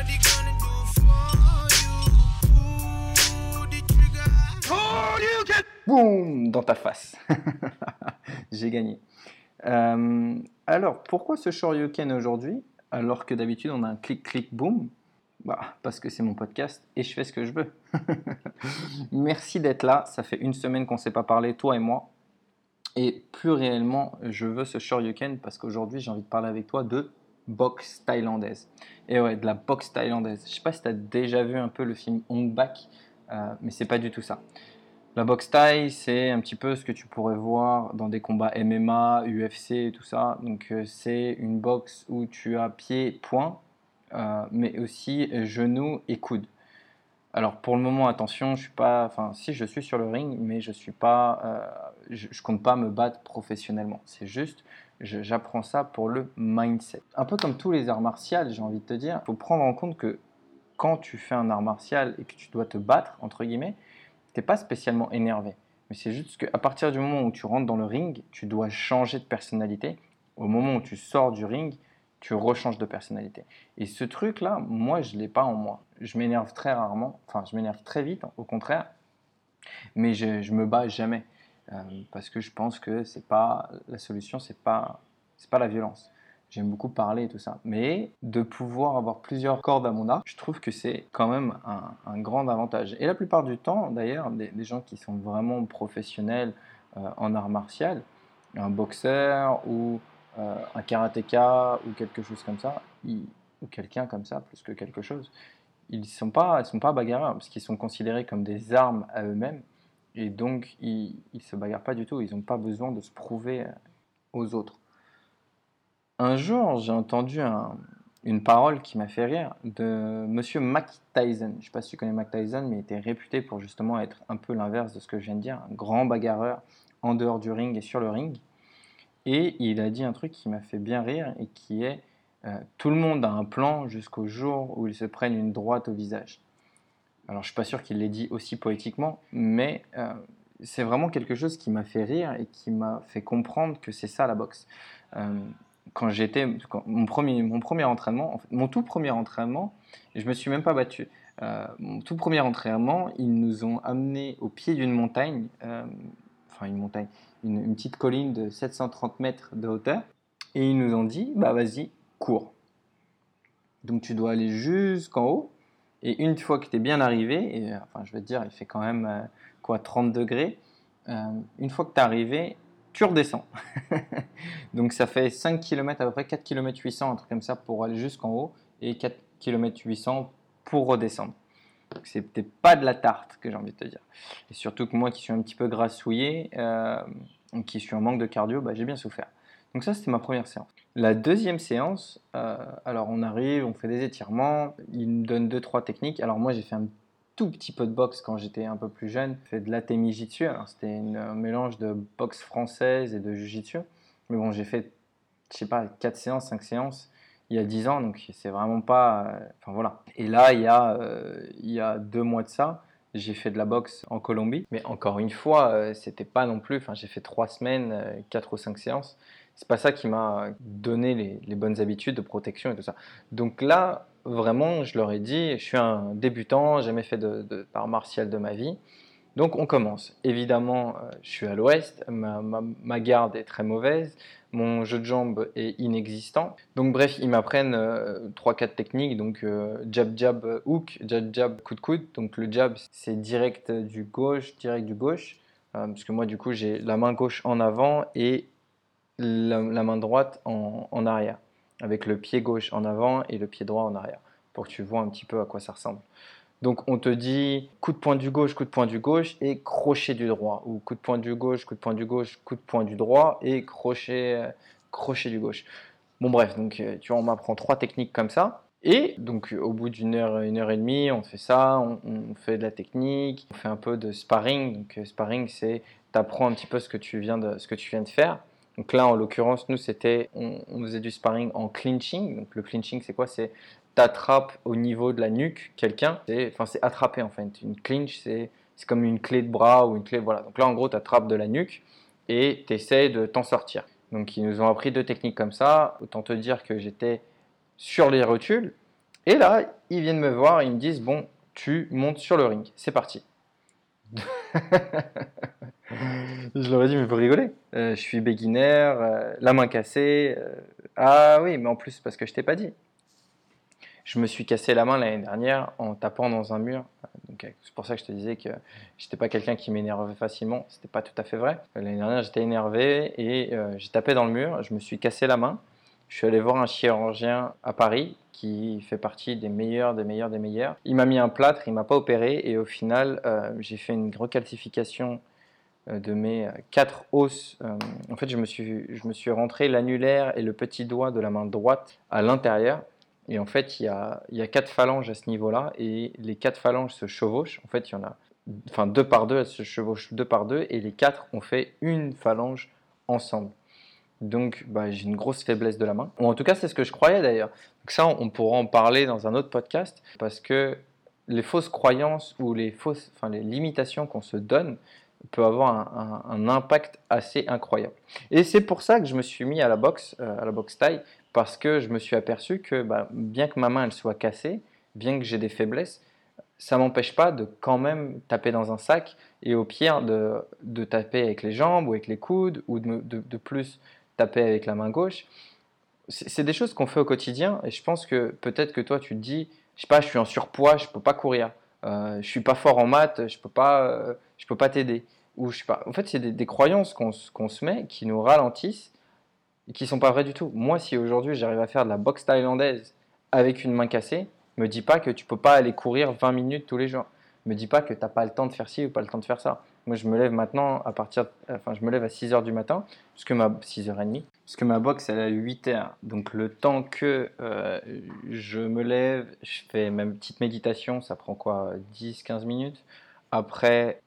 Ain't nobody gonna do for you? Pull the trigger. Boum Dans ta face. J'ai gagné. Euh, alors, pourquoi ce Shoryuken aujourd'hui alors que d'habitude on a un clic-clic-boom bah, Parce que c'est mon podcast et je fais ce que je veux. Merci d'être là. Ça fait une semaine qu'on ne s'est pas parlé, toi et moi. Et plus réellement, je veux ce Shoryuken parce qu'aujourd'hui j'ai envie de parler avec toi de boxe thaïlandaise. Et ouais, de la boxe thaïlandaise. Je sais pas si tu as déjà vu un peu le film Hong Bak, euh, mais c'est pas du tout ça. La boxe thaï, c'est un petit peu ce que tu pourrais voir dans des combats MMA, UFC et tout ça. Donc euh, c'est une boxe où tu as pied, poing, euh, mais aussi genoux et coude. Alors pour le moment, attention, je suis pas, enfin si je suis sur le ring, mais je suis pas, je, je compte pas me battre professionnellement. C'est juste, j'apprends ça pour le mindset. Un peu comme tous les arts martiaux, j'ai envie de te dire, il faut prendre en compte que quand tu fais un art martial et que tu dois te battre entre guillemets, t'es pas spécialement énervé. Mais c'est juste qu'à partir du moment où tu rentres dans le ring, tu dois changer de personnalité. Au moment où tu sors du ring, tu rechanges de personnalité. Et ce truc-là, moi, je ne l'ai pas en moi. Je m'énerve très rarement, enfin, je m'énerve très vite, au contraire, mais je, je me bats jamais. Euh, parce que je pense que c'est pas la solution, c'est pas, c'est pas la violence. J'aime beaucoup parler et tout ça. Mais de pouvoir avoir plusieurs cordes à mon arc, je trouve que c'est quand même un, grand avantage. Et la plupart du temps, d'ailleurs, des, gens qui sont vraiment professionnels euh, en art martial, un boxeur ou euh, un karatéka ou quelque chose comme ça, ou quelqu'un comme ça, plus que quelque chose, ils ne sont pas, ils sont pas bagarreurs parce qu'ils sont considérés comme des armes à eux-mêmes et donc ils ne se bagarrent pas du tout. Ils n'ont pas besoin de se prouver euh, aux autres. Un jour, j'ai entendu un- une parole qui m'a fait rire de Monsieur Mac Tyson. Je ne sais pas si tu connais Mac Tyson, mais il était réputé pour justement être un peu l'inverse de ce que je viens de dire, un grand bagarreur en dehors du ring et sur le ring. Et il a dit un truc qui m'a fait bien rire et qui est euh, tout le monde a un plan jusqu'au jour où ils se prennent une droite au visage. Alors je suis pas sûr qu'il l'ait dit aussi poétiquement, mais euh, c'est vraiment quelque chose qui m'a fait rire et qui m'a fait comprendre que c'est ça la boxe. Euh, quand j'étais, mon premier, mon premier entraînement, mon tout premier entraînement, je me suis même pas battu. Euh, mon tout premier entraînement, ils nous ont amenés au pied d'une montagne, enfin une montagne, une, une petite colline de 730 mètres de hauteur, et ils nous ont dit, bah vas-y, cours. Donc tu dois aller jusqu'en haut, et une fois que tu es bien arrivé, et euh, enfin je veux dire, il fait quand même euh, quoi 30 degrés, euh, une fois que tu es arrivé, tu redescends. Donc ça fait 5 km à peu près, 4 km 800, un truc comme ça pour aller jusqu'en haut, et 4 km 800 pour redescendre. Donc c'était pas de la tarte que j'ai envie de te dire. Et surtout que moi qui suis un petit peu grassouillé, euh, qui suis en manque de cardio, bah, j'ai bien souffert. Donc ça c'était ma première séance. La deuxième séance, euh, alors on arrive, on fait des étirements, il me donne deux trois techniques. Alors moi j'ai fait un tout petit peu de boxe quand j'étais un peu plus jeune, j'ai fait de l'atemi jitsu. C'était un mélange de boxe française et de jiu-jitsu. Mais bon, j'ai fait je sais pas 4 séances, 5 séances il y a 10 ans, donc c'est vraiment pas euh, enfin voilà. Et là, il y a euh, il y a deux mois de ça, j'ai fait de la boxe en Colombie, mais encore une fois, euh, c'était pas non plus. Enfin, j'ai fait trois semaines, quatre ou cinq séances. C'est pas ça qui m'a donné les, bonnes habitudes de protection et tout ça. Donc là, vraiment, je leur ai dit, je suis un débutant, jamais fait de, de d'art martial de ma vie. Donc on commence. Évidemment, euh, je suis à l'ouest, ma, garde est très mauvaise, mon jeu de jambes est inexistant. Donc bref, ils m'apprennent 3-4 techniques, donc euh, jab jab euh, hook, jab jab coup de coude. Donc le jab c'est direct du gauche, direct du gauche, euh, parce que moi du coup j'ai la main gauche en avant et la, main droite en, arrière, avec le pied gauche en avant et le pied droit en arrière, pour que tu vois un petit peu à quoi ça ressemble. Donc on te dit coup de poing du gauche, coup de poing du gauche et crochet du droit. Ou coup de poing du gauche, coup de poing du gauche, coup de poing du droit et crochet, euh, crochet du gauche. Bon, bref, donc euh, tu vois, on m'apprend trois techniques comme ça. Et donc, au bout d'une heure, une heure et demie, on fait ça, on, on fait de la technique, on fait un peu de sparring. Donc, euh, sparring, c'est t'apprends un petit peu ce que tu viens de, ce que tu viens de faire. Donc là, en l'occurrence, nous, c'était, on, faisait du sparring en clinching. Donc le clinching, c'est quoi? C'est t'attrapes au niveau de la nuque quelqu'un. Enfin, c'est attraper en fait. Une clinch, c'est, c'est comme une clé de bras ou une clé, voilà. Donc là, en gros, t'attrapes de la nuque et t'essaies de t'en sortir. Donc ils nous ont appris deux techniques comme ça. Autant te dire que j'étais sur les rotules. Et là, ils viennent me voir et ils me disent Bon, tu montes sur le ring, c'est parti. je leur ai dit Mais vous rigolez Euh, Je suis beginner, euh, la main cassée. euh, ah oui, mais en plus, parce que je t'ai pas dit. Je me suis cassé la main l'année dernière en tapant dans un mur. C'est pour ça que je te disais que j'étais pas quelqu'un qui m'énervait facilement. C'était pas tout à fait vrai. L'année dernière, j'étais énervé et j'ai tapé dans le mur. Je me suis cassé la main. Je suis allé voir un chirurgien à Paris qui fait partie des meilleurs, des meilleurs, des meilleurs. Il m'a mis un plâtre, il m'a pas opéré et au final, euh, j'ai fait une recalcification euh, de mes quatre os. Euh, en fait, je me suis, je me suis rentré l'annulaire et le petit doigt de la main droite à l'intérieur. Et en fait, il y a, il y a quatre phalanges à ce niveau-là et les quatre phalanges se chevauchent. En fait, il y en a enfin deux par deux, elles se chevauchent deux par deux et les quatre ont fait une phalange ensemble. Donc, bah, j'ai une grosse faiblesse de la main. En tout cas, c'est ce que je croyais d'ailleurs. Donc ça, on pourra en parler dans un autre podcast parce que les fausses croyances ou les fausses, enfin les limitations qu'on se donne peut avoir un, impact assez incroyable. Et c'est pour ça que je me suis mis à la boxe, euh, à la boxe taille, parce que je me suis aperçu que bah, bien que ma main elle soit cassée, bien que j'ai des faiblesses, ça m'empêche pas de quand même taper dans un sac et au pire de, de taper avec les jambes ou avec les coudes ou de- de plus taper avec la main gauche. C'est des choses qu'on fait au quotidien et je pense que peut-être que toi tu te dis, je sais pas, je suis en surpoids, je peux pas courir, euh, je suis pas fort en maths, je peux pas, euh, je peux pas t'aider. Ou je sais pas. En fait, c'est des, croyances qu'on se met qui nous ralentissent et qui sont pas vraies du tout. Moi, si aujourd'hui j'arrive à faire de la boxe thaïlandaise avec une main cassée, me dis pas que tu peux pas aller courir 20 minutes tous les jours. Me dis pas que t'as pas le temps de faire ci ou pas le temps de faire ça. Moi, je me lève maintenant à partir, enfin, je me lève à 6 heures du matin, parce que ma 6h30, parce que ma boxe elle est à 8 heures. Donc le temps que euh, je me lève, je fais ma petite méditation, ça prend quoi 10-15 minutes. Après,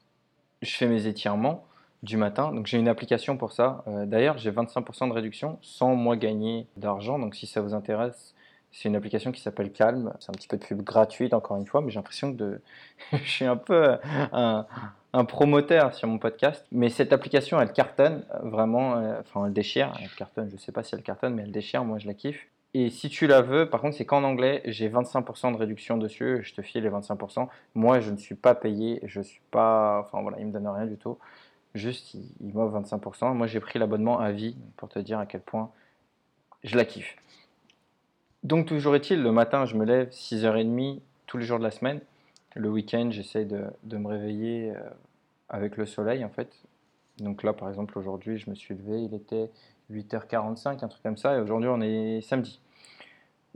je fais mes étirements du matin. Donc j'ai une application pour ça. Euh, D'ailleurs, j'ai 25% de réduction sans moi gagner d'argent. Donc si ça vous intéresse, c'est une application qui s'appelle Calm. C'est un petit peu de pub gratuite encore une fois, mais j'ai l'impression que je suis un peu un, un promoteur sur mon podcast. Mais cette application, elle cartonne euh, vraiment. euh, Enfin, elle déchire. Elle cartonne. Je sais pas si elle cartonne, mais elle déchire. Moi, je la kiffe. Et si tu la veux, par contre, c'est qu'en anglais, j'ai 25% de réduction dessus. Je te file les 25%. Moi, je ne suis pas payé. Je suis pas. Enfin voilà, il me donne rien du tout. Juste, il, il m'offre 25%. Moi, j'ai pris l'abonnement à vie pour te dire à quel point je la kiffe. Donc, toujours est-il, le matin, je me lève 6h30 tous les jours de la semaine. Le week-end, j'essaie de, de me réveiller euh, avec le soleil, en fait. Donc là, par exemple, aujourd'hui, je me suis levé, il était 8h45, un truc comme ça, et aujourd'hui, on est samedi.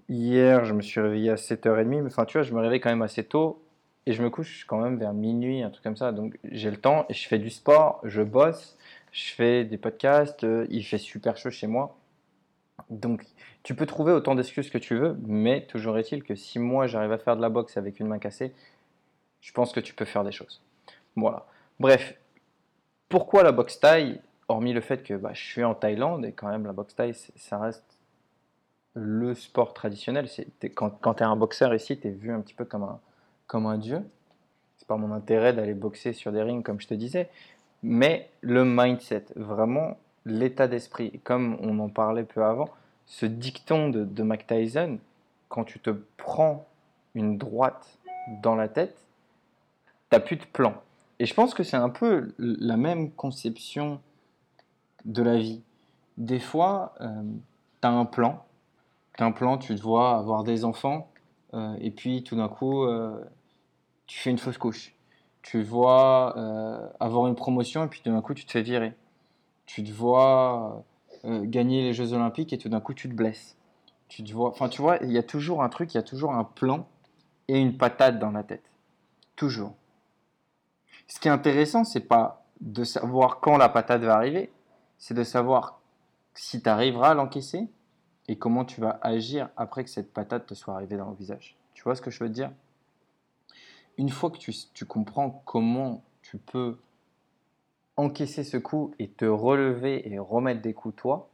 Hier, je me suis réveillé à 7h30, mais enfin, tu vois, je me réveille quand même assez tôt, et je me couche quand même vers minuit, un truc comme ça. Donc j'ai le temps, et je fais du sport, je bosse, je fais des podcasts, euh, il fait super chaud chez moi. Donc tu peux trouver autant d'excuses que tu veux, mais toujours est-il que si moi j'arrive à faire de la boxe avec une main cassée, je pense que tu peux faire des choses. Voilà. Bref, pourquoi la boxe taille Hormis le fait que bah, je suis en Thaïlande et quand même la boxe taille, ça reste le sport traditionnel. Quand quand tu es un boxeur ici, tu es vu un petit peu comme un, comme un dieu. C'est pas mon intérêt d'aller boxer sur des rings comme je te disais, mais le mindset, vraiment l'état d'esprit, comme on en parlait peu avant, ce dicton de, Mike Tyson, quand tu te prends une droite dans la tête, t'as plus de plan. Et je pense que c'est un peu la même conception de la vie. Des fois, tu as un plan, tu un plan, tu te vois avoir des enfants, euh, et puis tout d'un coup, euh, tu fais une fausse couche. Tu vois euh, avoir une promotion, et puis tout d'un coup, tu te fais virer. Tu te vois euh, gagner les Jeux Olympiques, et tout d'un coup, tu te blesses. Tu te vois, enfin, tu vois, il y a toujours un truc, il y a toujours un plan et une patate dans la tête. Toujours. Ce qui est intéressant, c'est pas de savoir quand la patate va arriver, c'est de savoir si tu arriveras à l'encaisser et comment tu vas agir après que cette patate te soit arrivée dans le visage. Tu vois ce que je veux te dire? Une fois que tu, tu comprends comment tu peux encaisser ce coup et te relever et remettre des coups toi,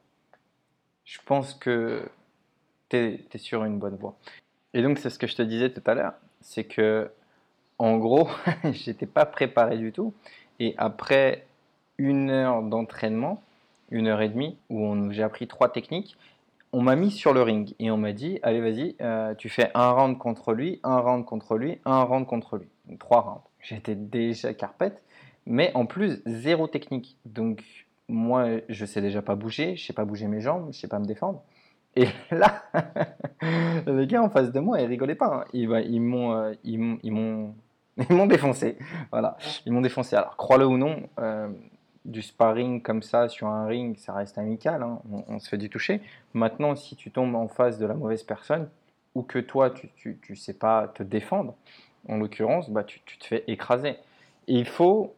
je pense que tu es, sur une bonne voie. Et donc, c'est ce que je te disais tout à l'heure, c'est que, en gros, j'étais pas préparé du tout. Et après une heure d'entraînement, une heure et demie, où j'ai appris trois techniques, on m'a mis sur le ring et on m'a dit allez vas-y euh, tu fais un round contre lui un round contre lui un round contre lui trois rounds j'étais déjà carpette mais en plus zéro technique donc moi je sais déjà pas bouger je sais pas bouger mes jambes je sais pas me défendre et là les gars en face de moi ils rigolaient pas hein. ils, bah, euh, ils m'ont ils m'ont ils m'ont défoncé voilà ils m'ont défoncé alors crois-le ou non euh, du sparring comme ça sur un ring, ça reste amical, hein, on, on se fait du toucher. Maintenant, si tu tombes en face de la mauvaise personne, ou que toi, tu, tu, tu sais pas te défendre, en l'occurrence, bah, tu, tu te fais écraser. Et il faut,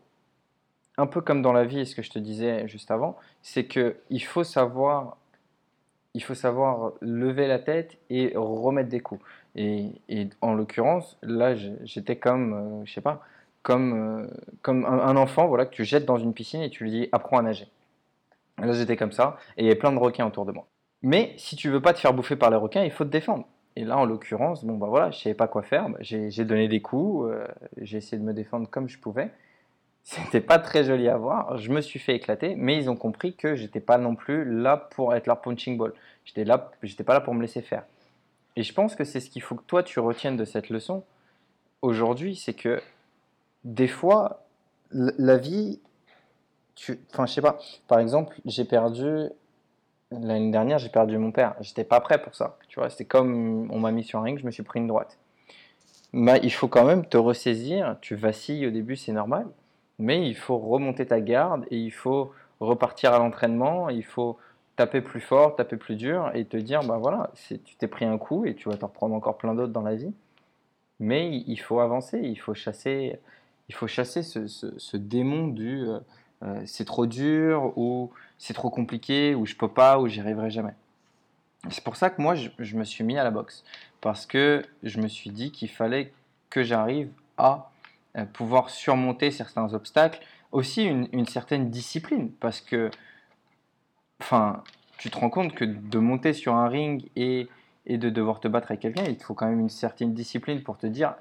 un peu comme dans la vie, ce que je te disais juste avant, c'est que il faut savoir, il faut savoir lever la tête et remettre des coups. Et, en l'occurrence, là, j'étais comme, euh, je sais pas, comme, euh, comme un, enfant voilà, que tu jettes dans une piscine et tu lui dis apprends à nager. Là, j'étais comme ça, et il y avait plein de requins autour de moi. Mais si tu veux pas te faire bouffer par les requins, il faut te défendre. Et là, en l'occurrence, bon bah voilà, je savais pas quoi faire. Bah, J'ai j'ai donné des coups, euh, j'ai essayé de me défendre comme je pouvais. C'était pas très joli à voir. Je me suis fait éclater, mais ils ont compris que j'étais pas non plus là pour être leur punching ball. J'étais là, j'étais pas là pour me laisser faire. Et je pense que c'est ce qu'il faut que toi tu retiennes de cette leçon aujourd'hui, c'est que des fois, la vie, tu, enfin, je sais pas. Par exemple, j'ai perdu l'année dernière, j'ai perdu mon père. J'étais pas prêt pour ça. Tu vois, c'était comme on m'a mis sur un ring, je me suis pris une droite. Bah, il faut quand même te ressaisir. Tu vacilles au début, c'est normal, mais il faut remonter ta garde et il faut repartir à l'entraînement. Il faut taper plus fort, taper plus dur et te dire, bah voilà, tu t'es pris un coup et tu vas t'en reprendre encore plein d'autres dans la vie. Mais il faut avancer, il faut chasser, il faut chasser ce, ce- démon du euh, euh, c'est trop dur ou c'est trop compliqué ou je peux pas ou j'y arriverai jamais. C'est pour ça que moi je, me suis mis à la boxe parce que je me suis dit qu'il fallait que j'arrive à pouvoir surmonter certains obstacles, aussi une, certaine discipline parce que enfin tu te rends compte que de monter sur un ring et et de devoir te battre avec quelqu'un, il te faut quand même une certaine discipline pour te dire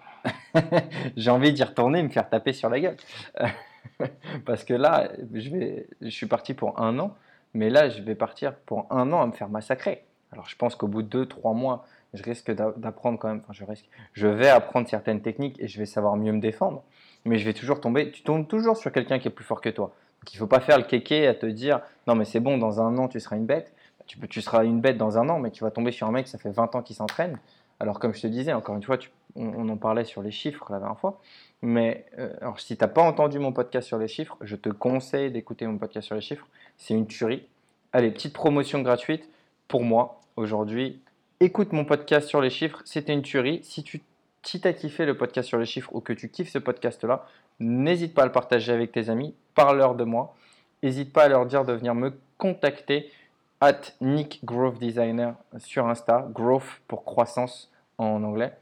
j'ai envie d'y retourner et me faire taper sur la gueule. Parce que là, je, vais, je suis parti pour un an, mais là, je vais partir pour un an à me faire massacrer. Alors, je pense qu'au bout de deux, trois mois, je risque d'a- d'apprendre quand même, enfin, je risque, je vais apprendre certaines techniques et je vais savoir mieux me défendre, mais je vais toujours tomber, tu tombes toujours sur quelqu'un qui est plus fort que toi. Donc, il ne faut pas faire le kéké à te dire non, mais c'est bon, dans un an, tu seras une bête. Tu, peux, tu seras une bête dans un an, mais tu vas tomber sur un mec, ça fait 20 ans qu'il s'entraîne. Alors, comme je te disais, encore une fois, on en parlait sur les chiffres la dernière fois. Mais euh, alors, si tu n'as pas entendu mon podcast sur les chiffres, je te conseille d'écouter mon podcast sur les chiffres. C'est une tuerie. Allez, petite promotion gratuite pour moi aujourd'hui. Écoute mon podcast sur les chiffres, c'était une tuerie. Si tu si as kiffé le podcast sur les chiffres ou que tu kiffes ce podcast-là, n'hésite pas à le partager avec tes amis, parle-leur de moi. N'hésite pas à leur dire de venir me contacter at Nick Growth Designer sur Insta, Growth pour croissance en anglais.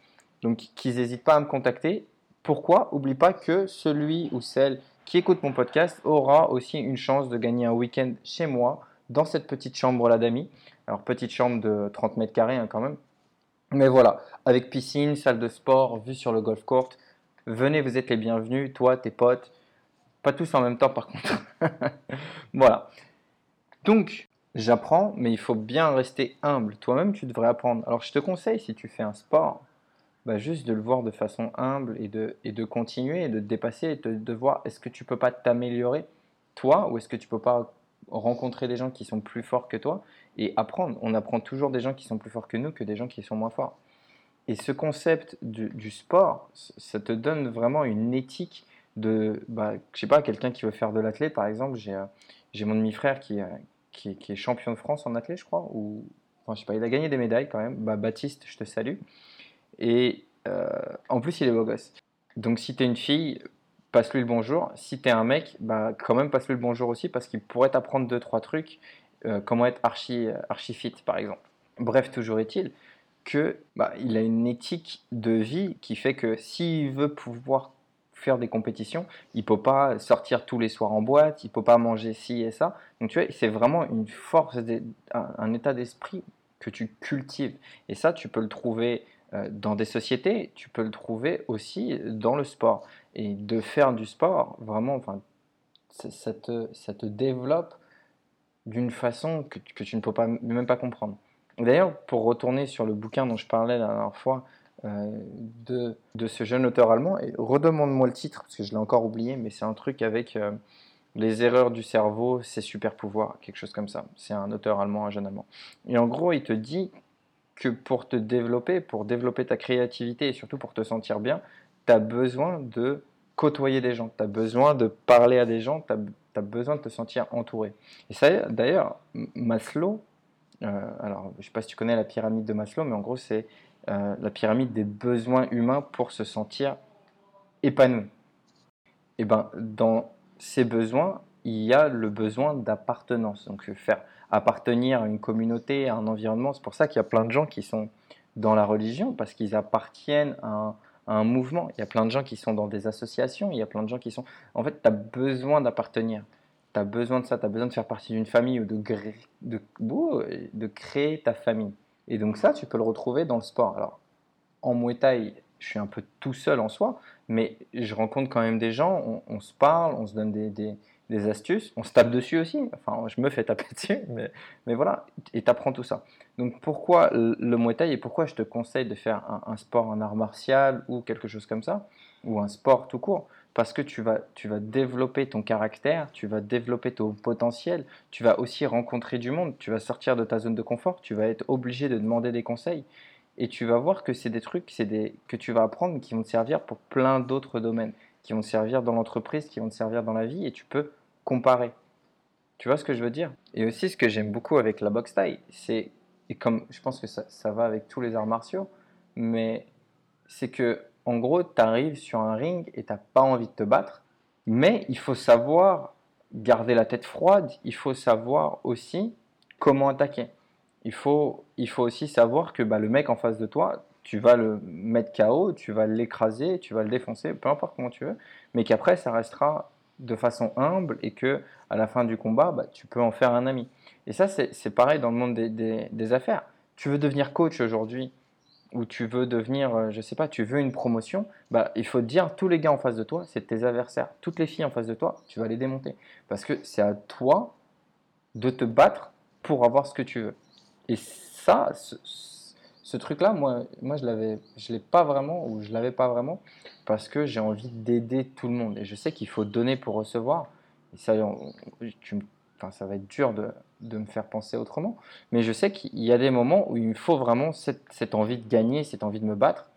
Donc qu'ils n'hésitent pas à me contacter. Pourquoi? Oublie pas que celui ou celle qui écoute mon podcast aura aussi une chance de gagner un week-end chez moi, dans cette petite chambre-là d'amis. Alors petite chambre de 30 mètres carrés hein, quand même. Mais voilà, avec piscine, salle de sport, vue sur le golf court. Venez, vous êtes les bienvenus, toi, tes potes. Pas tous en même temps par contre. voilà. Donc, j'apprends, mais il faut bien rester humble. Toi-même, tu devrais apprendre. Alors, je te conseille, si tu fais un sport, bah, juste de le voir de façon humble et de, et de continuer et de te dépasser et de, de voir est-ce que tu peux pas t'améliorer, toi, ou est-ce que tu peux pas rencontrer des gens qui sont plus forts que toi? Et apprendre. On apprend toujours des gens qui sont plus forts que nous que des gens qui sont moins forts. Et ce concept du, sport, ça te donne vraiment une éthique de, bah, je sais pas, quelqu'un qui veut faire de l'athlète, par exemple, j'ai euh, mon demi-frère qui, euh, qui, est- champion de France en athlète, je crois, ou, enfin, je sais pas, il a gagné des médailles quand même. Bah, Baptiste, je te salue. Et euh, en plus, il est beau gosse. Donc, si tu es une fille, passe-lui le bonjour. Si tu es un mec, bah, quand même, passe-lui le bonjour aussi parce qu'il pourrait t'apprendre deux, trois trucs, euh, comment être archi, archi fit, par exemple. Bref, toujours est-il que bah, il a une éthique de vie qui fait que s'il veut pouvoir faire des compétitions, il peut pas sortir tous les soirs en boîte, il peut pas manger ci et ça. Donc tu vois, c'est vraiment une force, un, état d'esprit que tu cultives. Et ça, tu peux le trouver euh, dans des sociétés, tu peux le trouver aussi dans le sport. Et de faire du sport, vraiment, enfin, ça te, ça te développe d'une façon que, tu ne peux pas, même pas comprendre. D'ailleurs, pour retourner sur le bouquin dont je parlais la dernière fois euh, de, de ce jeune auteur allemand, redemande-moi le titre parce que je l'ai encore oublié, mais c'est un truc avec euh, les erreurs du cerveau, ses super pouvoirs, quelque chose comme ça. C'est un auteur allemand, un jeune allemand. Et en gros, il te dit que pour te développer, pour développer ta créativité et surtout pour te sentir bien, tu as besoin de côtoyer des gens, tu as besoin de parler à des gens, tu as, besoin de te sentir entouré. Et ça, d'ailleurs, Maslow, euh, alors je sais pas si tu connais la pyramide de Maslow, mais en gros, c'est euh, la pyramide des besoins humains pour se sentir épanoui. Et ben, dans ces besoins, il y a le besoin d'appartenance. Donc, faire appartenir à une communauté, à un environnement. C'est pour ça qu'il y a plein de gens qui sont dans la religion, parce qu'ils appartiennent à un, un mouvement. Il y a plein de gens qui sont dans des associations, il y a plein de gens qui sont... En fait, tu as besoin d'appartenir. Tu as besoin de ça, tu as besoin de faire partie d'une famille ou de, créer ta famille. Et donc ça, tu peux le retrouver dans le sport. Alors, en Muay Thai, je suis un peu tout seul en soi, mais je rencontre quand même des gens, on, se parle, on se donne des- des astuces, on se tape dessus aussi. Enfin, je me fais taper dessus, mais, mais voilà, et tu apprends tout ça. Donc pourquoi le Muay Thai et pourquoi je te conseille de faire un, sport, un art martial ou quelque chose comme ça, ou un sport tout court? Parce que tu vas, tu vas développer ton caractère, tu vas développer ton potentiel, tu vas aussi rencontrer du monde, tu vas sortir de ta zone de confort, tu vas être obligé de demander des conseils. Et tu vas voir que c'est des trucs c'est des, que tu vas apprendre qui vont te servir pour plein d'autres domaines, qui vont te servir dans l'entreprise, qui vont te servir dans la vie, et tu peux comparer. Tu vois ce que je veux dire? Et aussi, ce que j'aime beaucoup avec la boxe taille, c'est, et comme je pense que ça, va avec tous les arts martiaux, mais c'est que, en gros, tu arrives sur un ring et tu pas envie de te battre, mais il faut savoir garder la tête froide, il faut savoir aussi comment attaquer. Il faut, il faut aussi savoir que bah, le mec en face de toi, tu vas le mettre KO, tu vas l'écraser, tu vas le défoncer, peu importe comment tu veux, mais qu'après ça restera de façon humble et que à la fin du combat, bah, tu peux en faire un ami. Et ça, c'est pareil dans le monde des, des- des affaires. Tu veux devenir coach aujourd'hui, ou tu veux devenir, euh, je sais pas, tu veux une promotion, bah, il faut te dire, tous les gars en face de toi, c'est tes adversaires. Toutes les filles en face de toi, tu vas les démonter. Parce que c'est à toi de te battre pour avoir ce que tu veux. Et ça, ce, truc-là, moi, moi je l'avais, je l'ai pas vraiment, ou je l'avais pas vraiment, parce que j'ai envie d'aider tout le monde. Et je sais qu'il faut donner pour recevoir. Ça va être dur de, de me faire penser autrement. Mais je sais qu'il y a des moments où il me faut vraiment cette, cette envie de gagner, cette envie de me battre,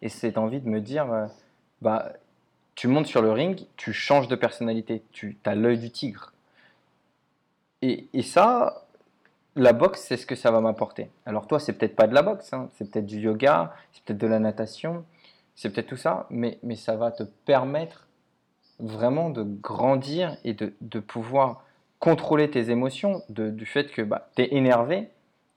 et cette envie de me dire, euh, bah, tu montes sur le ring, tu changes de personnalité, tu as l'œil du tigre. Et, et ça, la boxe, c'est ce que ça va m'apporter. Alors toi, c'est peut-être pas de la boxe, hein, c'est peut-être du yoga, c'est peut-être de la natation, c'est peut-être tout ça, mais, mais ça va te permettre vraiment de grandir et de, de pouvoir contrôler tes émotions, du fait que bah, tu es énervé.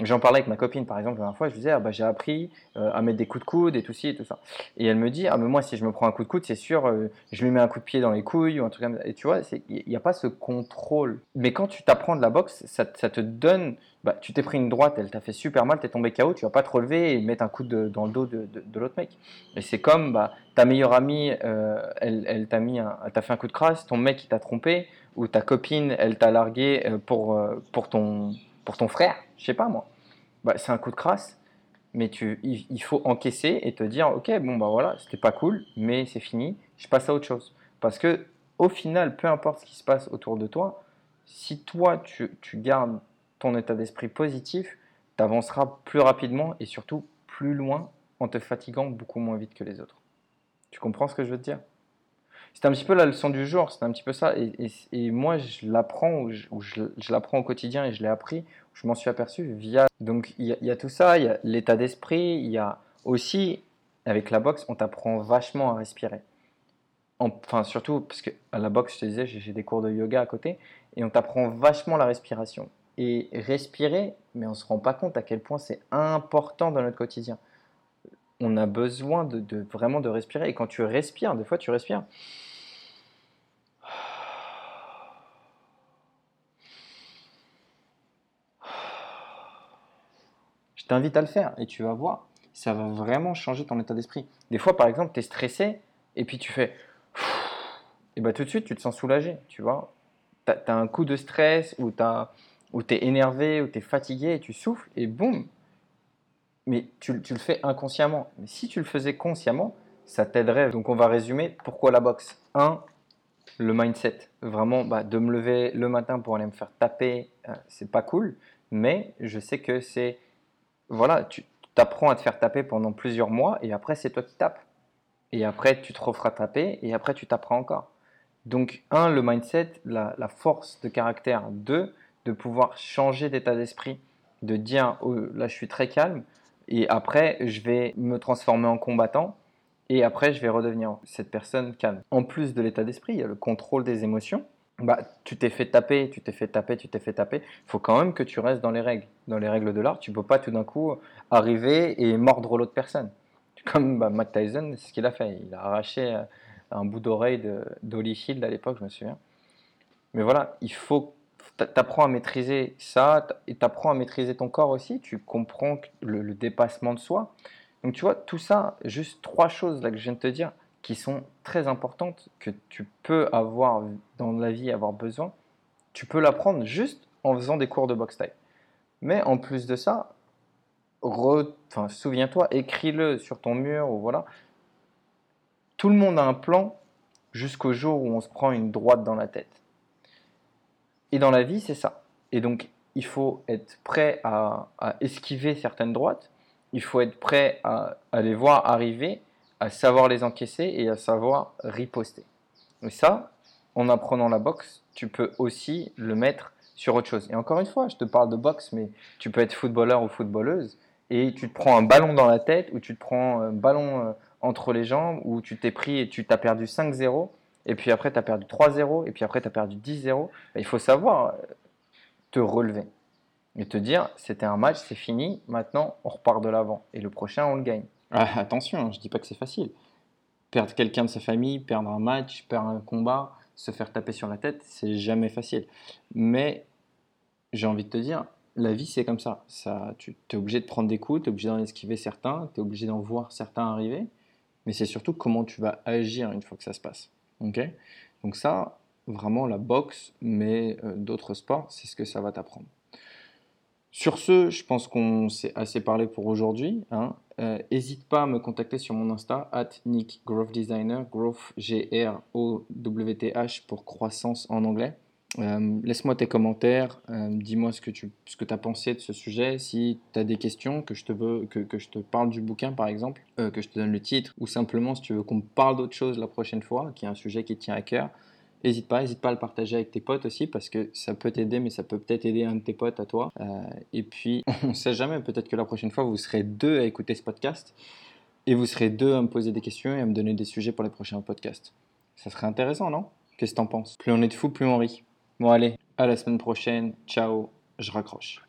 J'en parlais avec ma copine par exemple la dernière fois, je lui disais ah, bah, j'ai appris euh, à mettre des coups de coude et tout ci et tout ça. Et elle me dit ah mais moi si je me prends un coup de coude c'est sûr euh, je lui mets un coup de pied dans les couilles ou un truc comme ça. Et tu vois il n'y a pas ce contrôle. Mais quand tu t'apprends de la boxe ça, te donne bah, tu t'es pris une droite elle t'a fait super mal t'es tombé KO tu vas pas te relever et mettre un coup dans le dos de, l'autre mec. Et c'est comme bah, ta meilleure amie, euh, elle, t'a mis, fait un coup de crasse, ton mec il t'a trompé, ou ta copine elle t'a largué pour, ton, pour ton frère, je sais pas moi. Bah, c'est un coup de crasse, mais tu, il, faut encaisser et te dire ok bon bah voilà c'était pas cool, mais c'est fini, je passe à autre chose. Parce que au final, peu importe ce qui se passe autour de toi, si toi tu, tu gardes ton état d'esprit positif, tu avanceras plus rapidement et surtout plus loin en te fatiguant beaucoup moins vite que les autres. Tu comprends ce que je veux te dire? C'est un petit peu la leçon du jour, c'est un petit peu ça. Et, moi, je l'apprends, ou je, l'apprends au quotidien et je l'ai appris, je m'en suis aperçu via. Donc il y, y a tout ça, il y a l'état d'esprit, il y a aussi, avec la boxe, on t'apprend vachement à respirer. En- Enfin, surtout parce que à la boxe, je te disais, j'ai des cours de yoga à côté, et on t'apprend vachement la respiration. Et respirer, mais on ne se rend pas compte à quel point c'est important dans notre quotidien. On a besoin de, vraiment de respirer. Et quand tu respires, des fois tu respires. Je t'invite à le faire et tu vas voir, ça va vraiment changer ton état d'esprit. Des fois, par exemple, tu es stressé et puis tu fais. Et bah tout de suite, tu te sens soulagé, tu vois. Tu as, un coup de stress ou tu es énervé ou tu es fatigué et tu souffles et boum. Mais tu, le fais inconsciemment. Mais si tu le faisais consciemment, ça t'aiderait. Donc on va résumer pourquoi la boxe? 1. Le mindset. Vraiment, bah, de me lever le matin pour aller me faire taper, euh, c'est pas cool. Mais je sais que c'est voilà, tu t'apprends à te faire taper pendant plusieurs mois et après c'est toi qui tapes. Et après tu te referas taper et après tu taperas encore. Donc un, le mindset, la, force de caractère. Deux, de pouvoir changer d'état d'esprit, de dire oh, là je suis très calme et après je vais me transformer en combattant et après je vais redevenir cette personne calme. En plus de l'état d'esprit, il y a le contrôle des émotions. Bah, tu t'es fait taper, tu t'es fait taper, tu t'es fait taper. Il faut quand même que tu restes dans les règles. Dans les règles de l'art, tu peux pas tout d'un coup arriver et mordre l'autre personne. Comme bah, Tyson, c'est ce qu'il a fait. Il a arraché euh, un bout d'oreille de- d'Holyfield à l'époque, je me souviens. Mais voilà, il faut. T'apprends à maîtriser ça et t'apprends à maîtriser ton corps aussi. Tu comprends le, le dépassement de soi. Donc tu vois, tout ça, juste trois choses là que je viens de te dire, qui sont très importantes, que tu peux avoir dans la vie, avoir besoin, tu peux l'apprendre juste en faisant des cours de boxe taille. Mais en plus de ça, souviens-toi, écris-le sur ton mur ou voilà. Tout le monde a un plan jusqu'au jour où on se prend une droite dans la tête. Et dans la vie, c'est ça. Et donc, il faut être prêt à, esquiver certaines droites. Il faut être prêt à, à les voir arriver, à savoir les encaisser et à savoir riposter. Et ça, en apprenant la boxe, tu peux aussi le mettre sur autre chose. Et encore une fois, je te parle de boxe, mais tu peux être footballeur ou footballeuse et tu te prends un ballon dans la tête ou tu te prends un ballon euh, entre les jambes ou tu t'es pris et tu t'as perdu 5-0 et puis après tu as perdu 3-0 et puis après tu as perdu 10-0. Ben, Il faut savoir euh, te relever et te dire c'était un match, c'est fini, maintenant on repart de l'avant et le prochain on le gagne. Ah, attention, je dis pas que c'est facile. Perdre quelqu'un de sa famille, perdre un match, perdre un combat, se faire taper sur la tête, c'est jamais facile. Mais j'ai envie de te dire, la vie c'est comme ça. ça tu es obligé de prendre des coups, tu es obligé d'en esquiver certains, tu es obligé d'en voir certains arriver. Mais c'est surtout comment tu vas agir une fois que ça se passe. Ok Donc ça, vraiment la boxe, mais euh, d'autres sports, c'est ce que ça va t'apprendre. Sur ce, je pense qu'on s'est assez parlé pour aujourd'hui. hein. Euh, N'hésite pas à me contacter sur mon Insta, at Nick Growth Designer, Growth G-R-O-W-T-H pour croissance en anglais. Euh, Laisse-moi tes commentaires, euh, dis-moi ce que tu ce que as pensé de ce sujet. Si tu as des questions, que je, te veux, que, que je te parle du bouquin par exemple, euh, que je te donne le titre, ou simplement si tu veux qu'on parle d'autre chose la prochaine fois, qui est un sujet qui te tient à cœur, N'hésite pas, n'hésite pas à le partager avec tes potes aussi parce que ça peut t'aider, mais ça peut peut-être aider un de tes potes à toi. Et puis, on ne sait jamais, peut-être que la prochaine fois, vous serez deux à écouter ce podcast et vous serez deux à me poser des questions et à me donner des sujets pour les prochains podcasts. Ça serait intéressant, non? Qu'est-ce que t'en penses? Plus on est de fous, plus on rit. Bon, allez, à la semaine prochaine. Ciao, je raccroche.